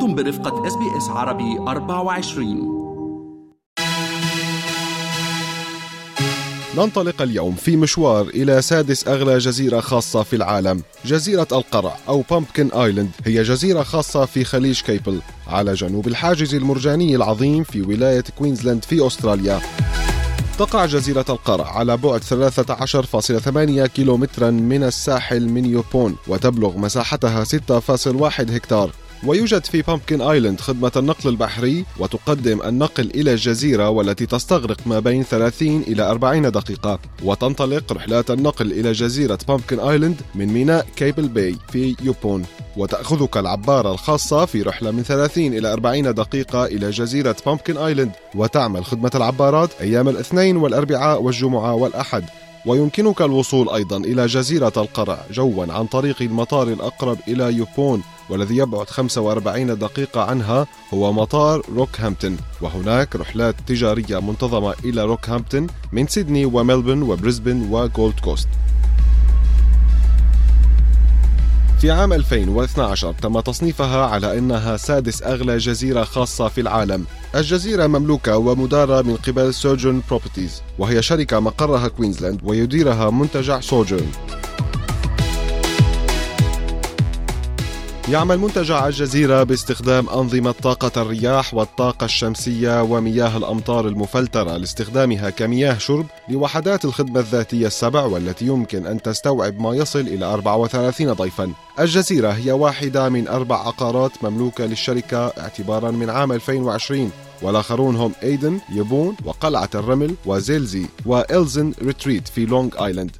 أنتم برفقة SBS عربي 24 ننطلق اليوم في مشوار إلى سادس أغلى جزيرة خاصة في العالم جزيرة القرع أو Pumpkin Island هي جزيرة خاصة في خليج كيبل على جنوب الحاجز المرجاني العظيم في ولاية كوينزلاند في أستراليا. تقع جزيرة القرع على بعد 13.8 كيلومترا من الساحل من يوبون وتبلغ مساحتها 6.1 هكتار. ويوجد في بامبكن آيلاند خدمة النقل البحري وتقدم النقل إلى الجزيرة والتي تستغرق ما بين 30 إلى 40 دقيقة. وتنطلق رحلات النقل إلى جزيرة بامبكن آيلاند من ميناء كيبل باي في يوبون. وتأخذك العبارة الخاصة في رحلة من 30 إلى 40 دقيقة إلى جزيرة بامبكن آيلاند وتعمل خدمة العبارات أيام الاثنين والأربعاء والجمعة والأحد. ويمكنك الوصول أيضا إلى جزيرة القرع جوا عن طريق المطار الأقرب إلى يوبون. والذي يبعد 45 دقيقة عنها هو مطار روكهامبتون. وهناك رحلات تجارية منتظمة إلى روكهامبتون من سيدني وملبورن وبريسبن وجولد كوست. في عام 2012 تم تصنيفها على أنها سادس أغلى جزيرة خاصة في العالم. الجزيرة مملوكة ومدارة من قبل سوجون بروبرتيز وهي شركة مقرها كوينزلاند ويديرها منتجع سوجون يعمل منتجع الجزيرة باستخدام أنظمة طاقة الرياح والطاقة الشمسية ومياه الأمطار المفلترة لاستخدامها كمياه شرب لوحدات الخدمة الذاتية السبع والتي يمكن أن تستوعب ما يصل إلى 34 ضيفا. الجزيرة هي واحدة من أربع عقارات مملوكة للشركة اعتبارا من عام 2020 والآخرون هم إيدن، يبون، وقلعة الرمل، وزيلزي، وإلزن ريتريت في لونغ آيلاند.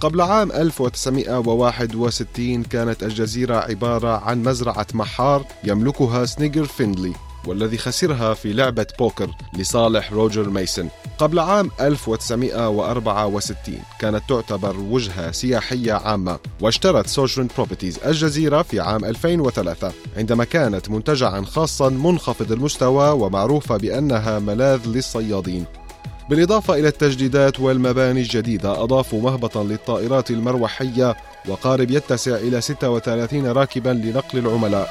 قبل عام 1961 كانت الجزيرة عبارة عن مزرعة محار يملكها سنيجر فيندلي والذي خسرها في لعبة بوكر لصالح روجر ميسون قبل عام 1964 كانت تعتبر وجهة سياحية عامة واشترت سوشرن بروبرتيز الجزيرة في عام 2003 عندما كانت منتجعا خاصا منخفض المستوى ومعروفة بأنها ملاذ للصيادين. بالإضافة إلى التجديدات والمباني الجديدة أضافوا مهبطا للطائرات المروحية وقارب يتسع إلى 36 راكبا لنقل العملاء.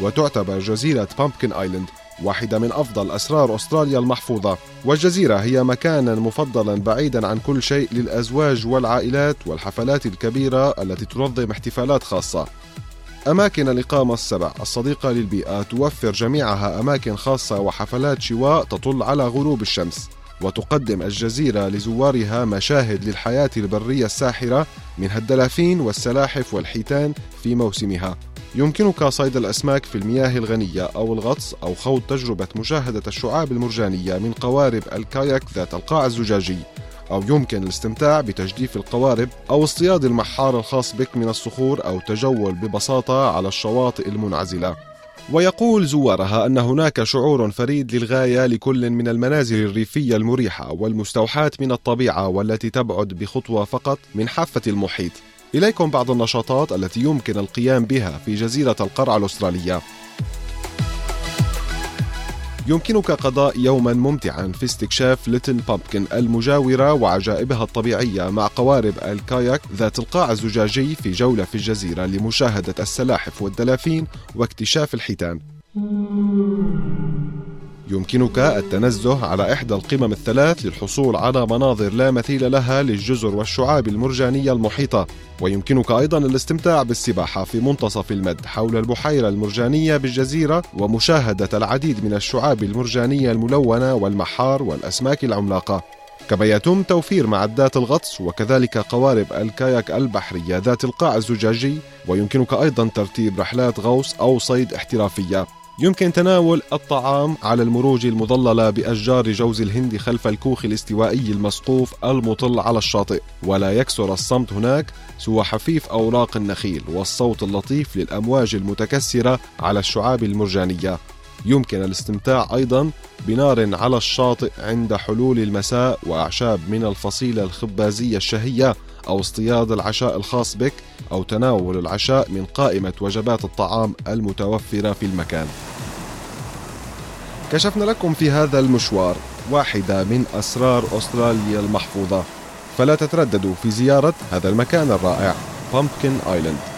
وتعتبر جزيرة بامبكن آيلاند واحدة من أفضل أسرار أستراليا المحفوظة. والجزيرة هي مكانا مفضلا بعيدا عن كل شيء للأزواج والعائلات والحفلات الكبيرة التي تنظم احتفالات خاصة. أماكن الإقامة السبع الصديقة للبيئة توفر جميعها أماكن خاصة وحفلات شواء تطل على غروب الشمس وتقدم الجزيرة لزوارها مشاهد للحياة البرية الساحرة منها الدلافين والسلاحف والحيتان في موسمها. يمكنك صيد الأسماك في المياه الغنية أو الغطس أو خوض تجربة مشاهدة الشعاب المرجانية من قوارب الكاياك ذات القاع الزجاجي. أو يمكن الاستمتاع بتجديف القوارب أو اصطياد المحار الخاص بك من الصخور أو تجول ببساطة على الشواطئ المنعزلة. ويقول زوارها أن هناك شعور فريد للغاية لكل من المنازل الريفية المريحة والمستوحاة من الطبيعة والتي تبعد بخطوة فقط من حافة المحيط. إليكم بعض النشاطات التي يمكن القيام بها في جزيرة القرع الأسترالية. يمكنك قضاء يوما ممتعا في استكشاف ليتل بامبكن المجاورة وعجائبها الطبيعية مع قوارب الكاياك ذات القاع الزجاجي في جولة في الجزيرة لمشاهدة السلاحف والدلافين واكتشاف الحيتان. يمكنك التنزه على إحدى القمم الثلاث للحصول على مناظر لا مثيل لها للجزر والشعاب المرجانية المحيطة. ويمكنك أيضا الاستمتاع بالسباحة في منتصف المد حول البحيرة المرجانية بالجزيرة ومشاهدة العديد من الشعاب المرجانية الملونة والمحار والأسماك العملاقة. كما يتم توفير معدات الغطس وكذلك قوارب الكاياك البحرية ذات القاع الزجاجي ويمكنك أيضا ترتيب رحلات غوص أو صيد احترافية. يمكن تناول الطعام على المروج المظللة بأشجار جوز الهند خلف الكوخ الاستوائي المسقوف المطل على الشاطئ ولا يكسر الصمت هناك سوى حفيف أوراق النخيل والصوت اللطيف للأمواج المتكسرة على الشعاب المرجانية يمكن الاستمتاع أيضا بنار على الشاطئ عند حلول المساء وأعشاب من الفصيلة الخبازية الشهية أو اصطياد العشاء الخاص بك أو تناول العشاء من قائمة وجبات الطعام المتوفرة في المكان. كشفنا لكم في هذا المشوار واحدة من أسرار أستراليا المحفوظة. فلا تترددوا في زيارة هذا المكان الرائع بامبكن آيلاند